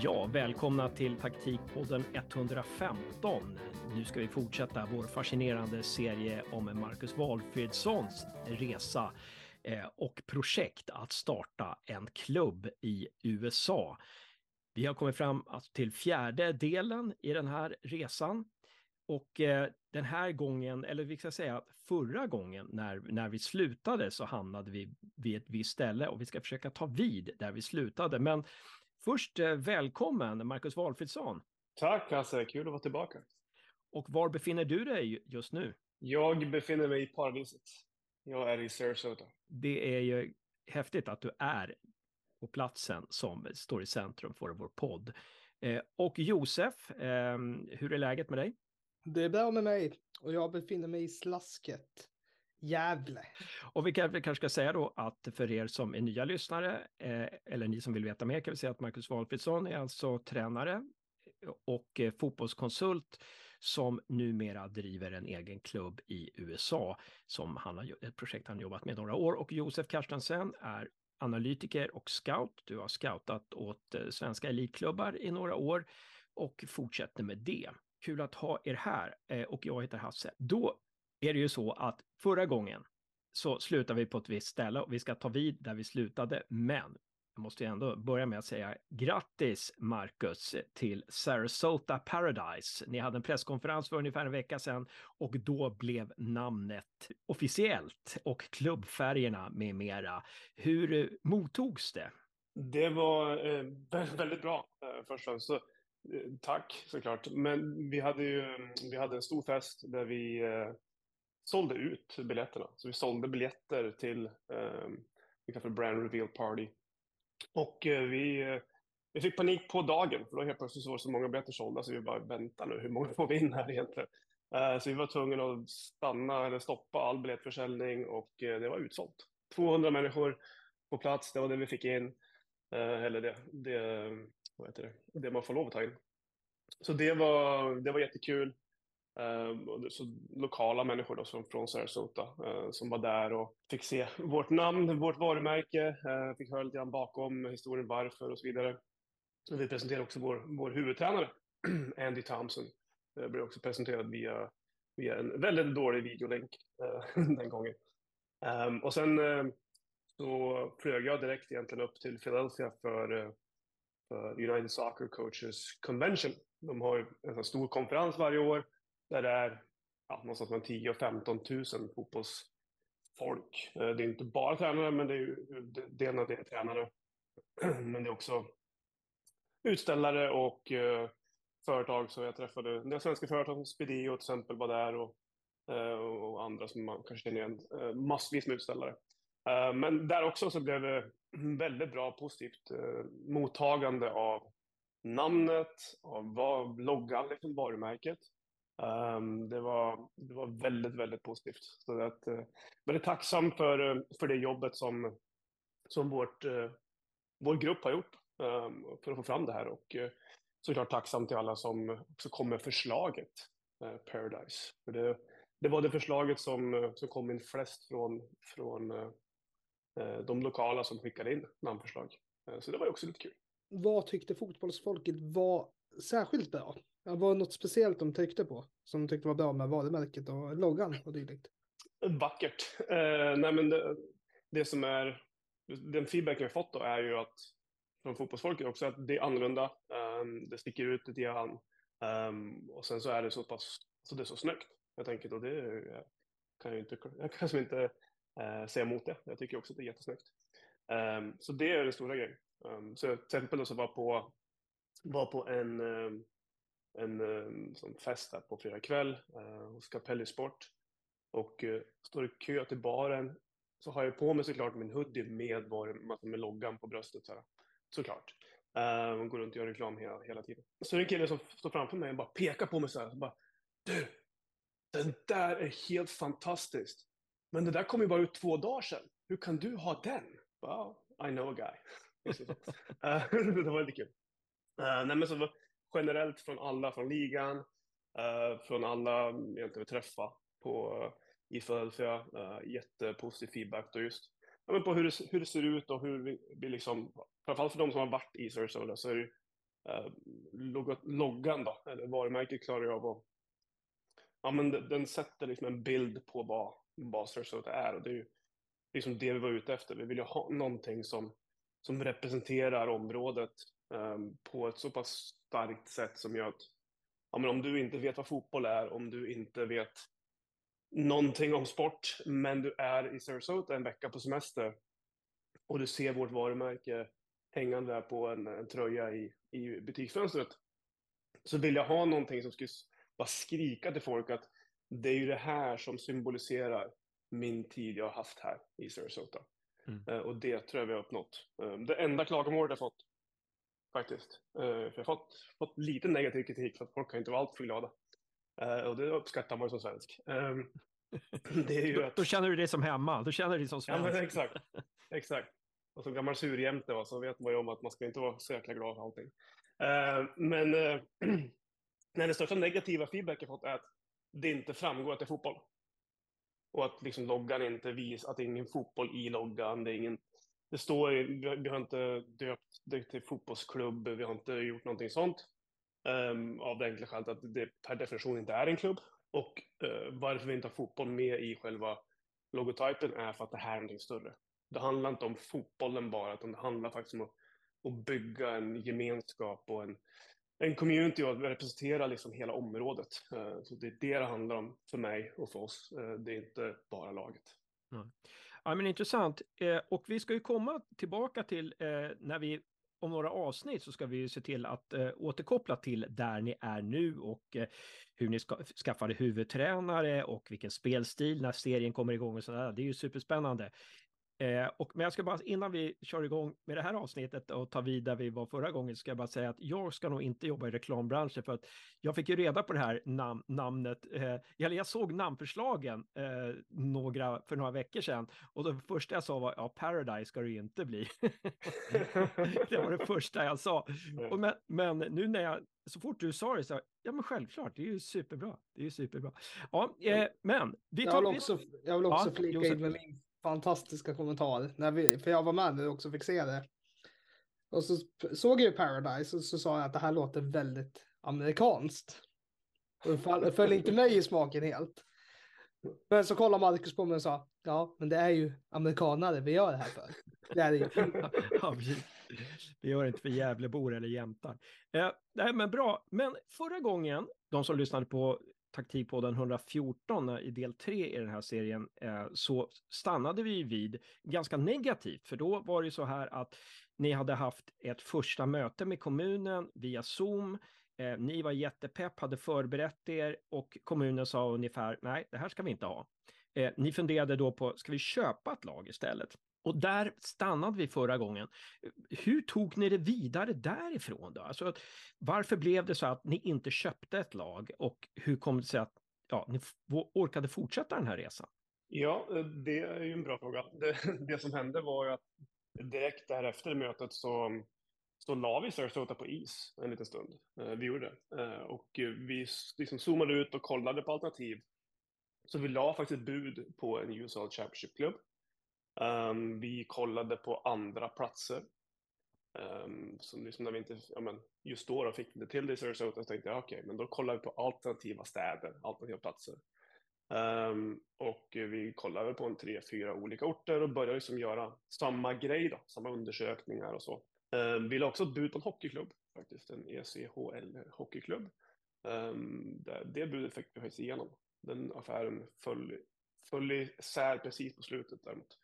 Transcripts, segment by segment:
Ja, välkomna till taktikpodden 115. Nu ska vi fortsätta vår fascinerande serie om Marcus Walfridssons resa eh, och projekt att starta en klubb i USA. Vi har kommit fram till fjärde delen i den här resan och eh, den här gången, eller vi ska säga förra gången när, när vi slutade så hamnade vi vid ett visst ställe och vi ska försöka ta vid där vi slutade. Men först eh, välkommen Marcus Walfridsson. Tack Hasse, kul att vara tillbaka. Och var befinner du dig just nu? Jag befinner mig i paradiset. Jag är i Sarasota. Det är ju häftigt att du är på platsen som står i centrum för vår podd. Eh, och Josef, eh, hur är läget med dig? Det är bra med mig och jag befinner mig i slasket. Gävle. Och vi kanske ska säga då att för er som är nya lyssnare eh, eller ni som vill veta mer kan vi säga att Marcus Walfridsson är alltså tränare och eh, fotbollskonsult som numera driver en egen klubb i USA som han har ett projekt han jobbat med några år och Josef Karstensen är analytiker och scout. Du har scoutat åt eh, svenska elitklubbar i några år och fortsätter med det. Kul att ha er här eh, och jag heter Hasse. Då är det ju så att förra gången så slutar vi på ett visst ställe och vi ska ta vid där vi slutade. Men jag måste ju ändå börja med att säga grattis Marcus till Sarasota Paradise. Ni hade en presskonferens för ungefär en vecka sedan och då blev namnet officiellt och klubbfärgerna med mera. Hur eh, mottogs det? Det var eh, väldigt bra eh, först och främst. Eh, tack såklart. Men vi hade ju vi hade en stor fest där vi eh, sålde ut biljetterna. Så vi sålde biljetter till eh, vi kallar för brand reveal party. Och eh, vi, eh, vi fick panik på dagen, för då helt plötsligt så var det så många biljetter sålda så vi bara vänta nu, hur många får vi in här egentligen? Eh, så vi var tvungna att stanna eller stoppa all biljettförsäljning och eh, det var utsålt. 200 människor på plats, det var det vi fick in. Eh, eller det, det vad heter det, det man får lov att ta in. Så det var, det var jättekul. Uh, så lokala människor då, som, från Sarasota uh, som var där och fick se vårt namn, vårt varumärke, uh, fick höra lite grann bakom historien varför och så vidare. Och vi presenterade också vår, vår huvudtränare, Andy Thompson. Det blev också presenterad via, via en väldigt dålig videolänk den gången. Um, och sen så flög jag direkt egentligen upp till Philadelphia för för United Soccer Coaches Convention. De har en stor konferens varje år där det är ja, någonstans mellan 10 och 15 000 fotbollsfolk. Eh, det är inte bara tränare, men det är ju delen av det är tränare. Men det är också utställare och eh, företag. Så jag träffade en del svenska företag som Spedio till exempel var där och, eh, och andra som man kanske känner igen. Massvis med utställare. Men där också så blev det väldigt bra positivt mottagande av namnet, av vad, loggan, liksom varumärket. Um, det, var, det var väldigt, väldigt positivt. Så att, uh, väldigt tacksam för, eh, för det jobbet som, som vårt, eh, vår grupp har gjort um, för att få fram det här. Och såklart tacksam till alla som också kom med förslaget Paradise. För det, det var det förslaget som, som kom in flest från, från de lokala som skickade in namnförslag. Så det var också lite kul. Vad tyckte fotbollsfolket var särskilt bra? Var det något speciellt de tyckte på? Som de tyckte var bra med varumärket och loggan och dylikt? Vackert. Eh, nej men det, det, som är, den feedbacken jag fått då är ju att från fotbollsfolket också att det är annorlunda. Um, det sticker ut lite grann. Um, och sen så är det så pass, så det är så snyggt. Jag tänker då det kan jag inte, jag kan liksom inte eh, säga emot det. Jag tycker också att det är jättesnyggt. Um, så det är den stora grejen. Um, så till exempel så var på, var på en, um, en eh, sån fest där på fredag kväll eh, hos Capelli Sport och eh, står i kö till baren så har jag på mig såklart min hoodie med, var, med loggan på bröstet. Så här. Såklart. Uh, går runt och gör reklam hela, hela tiden. Så är det en kille som står framför mig och bara pekar på mig så här. Så bara, du, den där är helt fantastiskt. Men det där kom ju bara ut två dagar sedan. Hur kan du ha den? Wow, I know a guy. Det var lite kul. Uh, nej, men så generellt från alla från ligan, eh, från alla egentligen vi träffade på, eh, i Philadelphia, eh, jättepositiv feedback då just ja, men på hur det, hur det ser ut och hur vi, vi liksom, framförallt för de som har varit i Sarasota så är det uh, loggan då, eller varumärket klarar jag av att ja, men den, den sätter liksom en bild på vad, vad Sarasota är och det är ju liksom det vi var ute efter. Vi vill ju ha någonting som, som representerar området på ett så pass starkt sätt som gör att ja, men om du inte vet vad fotboll är, om du inte vet någonting om sport, men du är i Sarasota en vecka på semester och du ser vårt varumärke hängande där på en, en tröja i, i butiksfönstret, så vill jag ha någonting som skulle bara skrika till folk att det är ju det här som symboliserar min tid jag har haft här i Sarasota. Mm. Uh, och det tror jag vi har uppnått. Uh, det enda klagomålet jag fått, faktiskt. Uh, för jag har fått, fått lite negativ kritik för att folk kan inte vara alltför glada. och det uppskattar man som svensk. Um, det är ju att... då känner du dig som hemma, då känner du dig som svensk. Ja, exakt. exakt. Och som gammal surjämte så vet man ju om att man ska inte vara så jäkla glad för allting. men Nej, den största negativa feedback jag fått är att det inte framgår att det är fotboll. Och att liksom loggan inte visar att det är ingen fotboll i loggan. Det, är ingen, det står, vi har inte döpt det till fotbollsklubb, vi har inte gjort någonting sånt. Um, av det enkla skälet att det per definition inte är en klubb. Och uh, varför vi inte har fotboll med i själva logotypen är för att det här är någonting större. Det handlar inte om fotbollen bara, utan det handlar faktiskt om att, att bygga en gemenskap och en, en community och att representera liksom hela området. Uh, så det är det det handlar om för mig och för oss. Uh, det är inte bara laget. Mm. Ja, men intressant. Eh, och vi ska ju komma tillbaka till eh, när vi om några avsnitt så ska vi se till att eh, återkoppla till där ni är nu och eh, hur ni ska, skaffade huvudtränare och vilken spelstil när serien kommer igång och sådär. Det är ju superspännande. Eh, och, men jag ska bara, innan vi kör igång med det här avsnittet och tar vid där vi var förra gången, ska jag bara säga att jag ska nog inte jobba i reklambranschen för att jag fick ju reda på det här nam namnet, eh, eller jag såg namnförslagen eh, några, för några veckor sedan och det första jag sa var, ja, Paradise ska det ju inte bli. det var det första jag sa. Och men, men nu när jag, så fort du sa det så, ja men självklart, det är ju superbra. Det är ju superbra. Ja, eh, men vi tar... Jag vill också, jag vill också ja, flika in med min fantastiska kommentar. När vi, för jag var med nu och också fick se det. Och så såg jag ju Paradise och så sa jag att det här låter väldigt amerikanskt. Och det föll inte mig i smaken helt. Men så kollade Marcus på mig och sa, ja, men det är ju amerikanare vi gör det här för. Det är det ju. ja, vi gör det inte för Gävlebor eller jämtar. Eh, nej, men bra. Men förra gången, de som lyssnade på taktikpodden 114 i del 3 i den här serien eh, så stannade vi vid ganska negativt, för då var det så här att ni hade haft ett första möte med kommunen via Zoom. Eh, ni var jättepepp, hade förberett er och kommunen sa ungefär nej, det här ska vi inte ha. Eh, ni funderade då på, ska vi köpa ett lag istället? Och där stannade vi förra gången. Hur tog ni det vidare därifrån då? Alltså, varför blev det så att ni inte köpte ett lag och hur kom det sig att ja, ni orkade fortsätta den här resan? Ja, det är ju en bra fråga. Det, det som hände var ju att direkt därefter mötet så, så la vi Sarasota på is en liten stund. Eh, vi gjorde det. Eh, och vi liksom zoomade ut och kollade på alternativ. Så vi la faktiskt ett bud på en USL Championship-klubb Um, vi kollade på andra platser. Ehm, um, som liksom när vi inte, ja men just då, då fick vi inte till det i Sarasota så tänkte jag okej, okay, men då kollar vi på alternativa städer, alternativa platser. Um, och vi kollade på en tre, fyra olika orter och började liksom göra samma grej då, samma undersökningar och så. Um, vi la också ett bud på en hockeyklubb, faktiskt en ECHL hockeyklubb. Um, det, det budet fick vi faktiskt igenom. Den affären föll, föll isär precis på slutet däremot.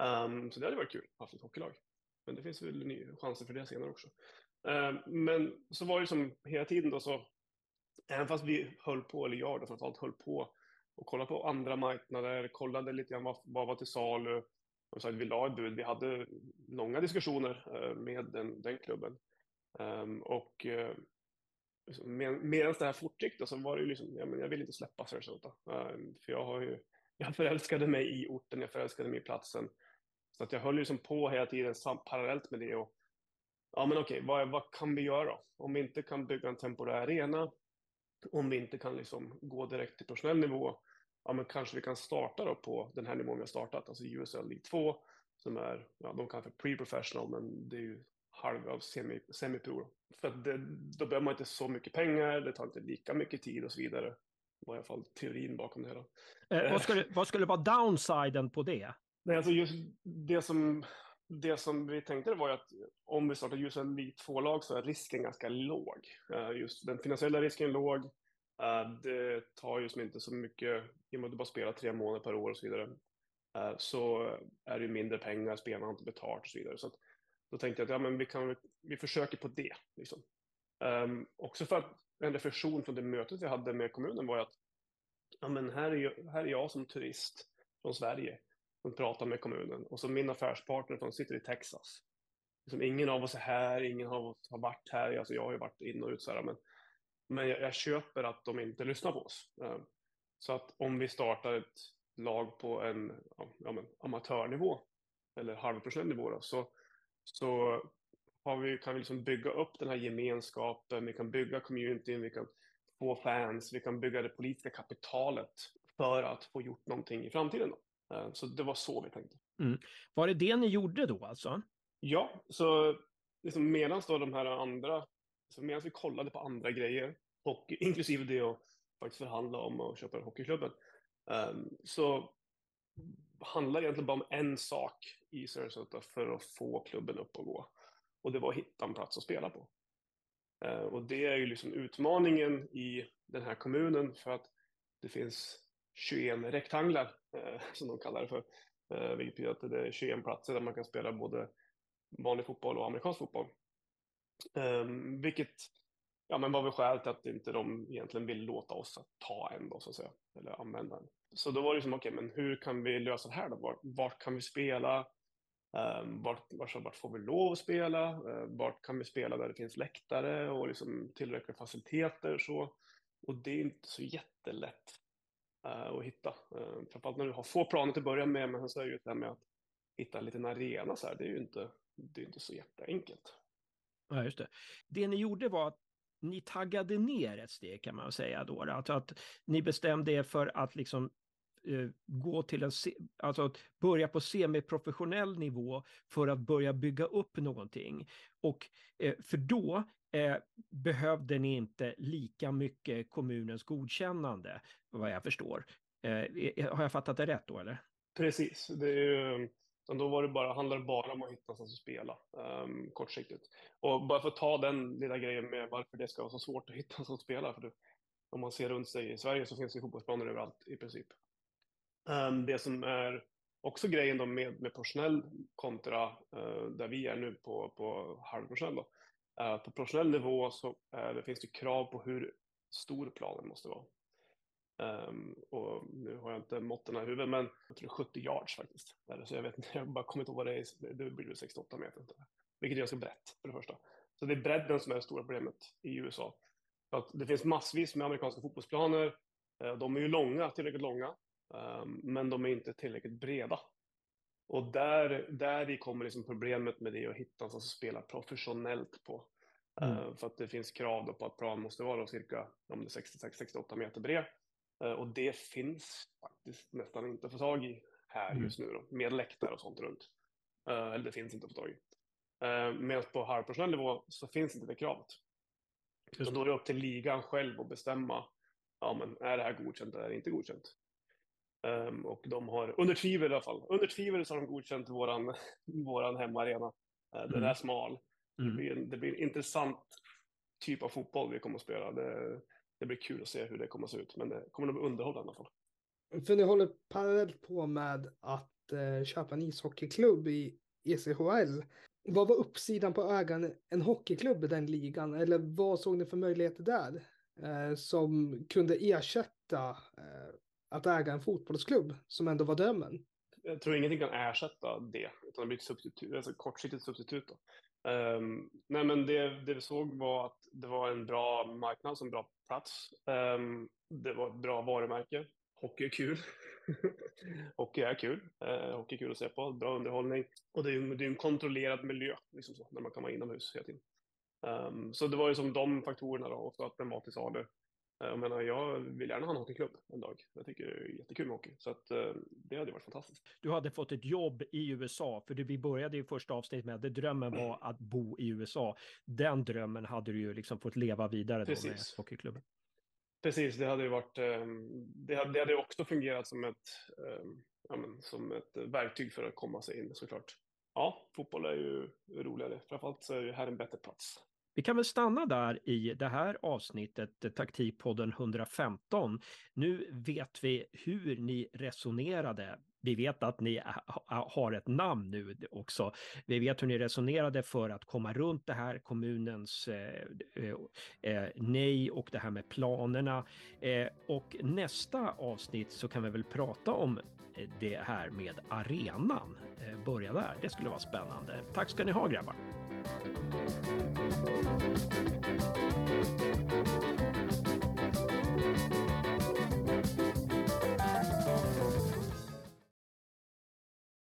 Um, så det hade varit kul att ha ett hockeylag. Men det finns väl ny chanser för det senare också. Um, men så var det som hela tiden då så, även fast vi höll på, eller jag då framförallt höll på och kollade på andra marknader, kollade lite grann vad, vad var till salu. Och så att vi la ett bud. Vi hade långa diskussioner uh, med den, den klubben. Um, och uh, med, medan det här fortgick då, så var det ju liksom, ja, men jag vill inte släppa Sarasota. Um, för jag har ju, jag förälskade mig i orten, jag förälskade mig i platsen. Så att jag höll liksom på hela tiden parallellt med det. Och, ja, men okej, vad, vad kan vi göra? Om vi inte kan bygga en temporär arena, om vi inte kan liksom gå direkt till professionell nivå, ja, men kanske vi kan starta då på den här nivån vi har startat, alltså USL League 2, som är, ja, de kallar för pre-professional, men det är ju halv av semi, semipro. För att det, då behöver man inte så mycket pengar, det tar inte lika mycket tid och så vidare. Det var i alla fall teorin bakom det hela. Eh, vad, skulle, vad skulle vara downsiden på det? Nej, alltså just det som, det som vi tänkte var att om vi startar just en vi två lag så är risken ganska låg. Eh, just den finansiella risken är låg. Eh, det tar just inte så mycket, i och med att du bara spelar tre månader per år och så vidare, eh, så är det mindre pengar, spelarna har inte betalt och så vidare. Så att, då tänkte jag att ja, men vi, kan, vi försöker på det. Liksom. Um, också för att en reflektion från det mötet vi hade med kommunen var att ja, men här, är jag, här är jag som turist från Sverige de pratar med kommunen och så min affärspartner som sitter i Texas. Liksom ingen av oss är här, ingen av oss har varit här. Alltså jag har ju varit in och ut så här, men, men jag, jag, köper att de inte lyssnar på oss. Eh, så att om vi startar ett lag på en ja, men, amatörnivå eller halvprocentnivå nivå då, så så har vi, kan vi liksom bygga upp den här gemenskapen, vi kan bygga communityn, vi kan få fans, vi kan bygga det politiska kapitalet för att få gjort någonting i framtiden. Då. Eh, så det var så vi tänkte. Mm. Var det det ni gjorde då alltså? Ja, så liksom medan då de här andra, så medan vi kollade på andra grejer, och inklusive det att faktiskt förhandla om att köpa hockeyklubben, um, så handlar egentligen bara om en sak i Sarasota för att få klubben upp och gå. Och det var att hitta en plats att spela på. Eh, och det är ju liksom utmaningen i den här kommunen för att det finns 21 rektanglar, Eh, som de kallar det för. Eh, vilket betyder att det är 21 platser där man kan spela både vanlig fotboll och amerikansk fotboll. Ehm, vilket ja, men var väl skälet till att inte de egentligen vill låta oss ta en då, så att säga, eller använda en. Så då var det som, okej, okay, men hur kan vi lösa det här då? Vart, vart kan vi spela? Um, vart, vart, vart, får vi lov att spela? Uh, vart kan vi spela där det finns läktare och liksom tillräckliga faciliteter? Så. Och det är inte så jättelätt Eh, att hitta. Uh, framförallt när du har få planer till att börja med, men så är det ju det här med att hitta en liten arena så här, det är ju inte, det är inte så jätteenkelt. Ja, just det. Det ni gjorde var att ni taggade ner ett steg kan man säga då. Alltså att ni bestämde er för att liksom eh, gå till en, alltså att börja på semiprofessionell nivå för att börja bygga upp någonting. Och för då eh, behövde ni inte lika mycket kommunens godkännande, vad jag förstår. Eh, har jag fattat det rätt då eller? Precis, det är ju utan då var det bara, handlade det bara om att hitta någonstans att spela um, kortsiktigt. Och bara för att ta den lilla grejen med varför det ska vara så svårt att hitta någonstans att spela. För det, om man ser runt sig i Sverige så finns det fotbollsplaner överallt i princip. Um, det som är också grejen då med, med professionell kontra uh, där vi är nu på, på halvprofessionell. Då. Uh, på professionell nivå så uh, det finns det krav på hur stor planen måste vara. Um, och nu har jag inte måtten i huvudet, men jag tror 70 yards faktiskt. Så jag vet inte, jag bara kommit ihåg vad det är. Det blir 68 meter. Vilket är ganska brett för det första. Så det är bredden som är det stora problemet i USA. För att det finns massvis med amerikanska fotbollsplaner. Eh, de är ju långa, tillräckligt långa, ehm, men de är inte tillräckligt breda. Och där, där kommer liksom problemet med det att hitta någon som spelar professionellt på. Mm. Ehm, för att det finns krav på att plan måste vara cirka 66-68 meter bred. Eh, och det finns faktiskt nästan inte att få tag i här mm. just nu då, med läktare och sånt runt. Eh, eller det finns inte att få tag i. Eh, medan på halvprofessionell nivå så finns inte det kravet. Just. då är det upp till ligan själv att bestämma, ja men är det här godkänt eller är det inte godkänt? Um, och de har, under tvivel i alla fall, under tvivel så har de godkänt våran, våran hemmaarena. Uh, den mm. är smal. Mm. Det, blir en, det blir en intressant typ av fotboll vi kommer att spela. Det, det blir kul att se hur det kommer att se ut, men det kommer att bli underhållande i alla fall. För ni håller parallellt på med att eh, köpa en ishockeyklubb i ECHL. Vad var uppsidan på ägaren en hockeyklubb i den ligan? Eller vad såg ni för möjligheter där eh, som kunde ersätta eh, att äga en fotbollsklubb som ändå var drömmen? Jag tror ingenting kan ersätta det, utan det blir ett substitut, alltså kortsiktigt substitut. Då. Um, nej, men det, det vi såg var att det var en bra marknad, en bra plats. Um, det var ett bra varumärke. Hockey är kul. hockey är kul. Uh, hockey är kul att se på, bra underhållning. Och det är, det är en kontrollerad miljö, liksom så, när man kan vara inomhus hela tiden. Um, så det var ju som de faktorerna då, och att den var till salu. Jag menar, jag vill gärna ha en hockeyklubb en dag. Jag tycker det är jättekul med hockey, så att det hade varit fantastiskt. Du hade fått ett jobb i USA, för vi började i första avsnittet med att drömmen var att bo i USA. Den drömmen hade du ju liksom fått leva vidare då med hockeyklubben. Precis, det hade ju varit, det hade, det hade också fungerat som ett, ja, men, som ett verktyg för att komma sig in såklart. Ja, fotboll är ju roligare, framförallt så är det här en bättre plats. Vi kan väl stanna där i det här avsnittet, eh, Taktikpodden 115. Nu vet vi hur ni resonerade vi vet att ni har ett namn nu också. Vi vet hur ni resonerade för att komma runt det här kommunens eh, eh, eh, nej och det här med planerna. Eh, och nästa avsnitt så kan vi väl prata om eh, det här med arenan. Eh, börja där, det skulle vara spännande. Tack ska ni ha grabbar. Thank you.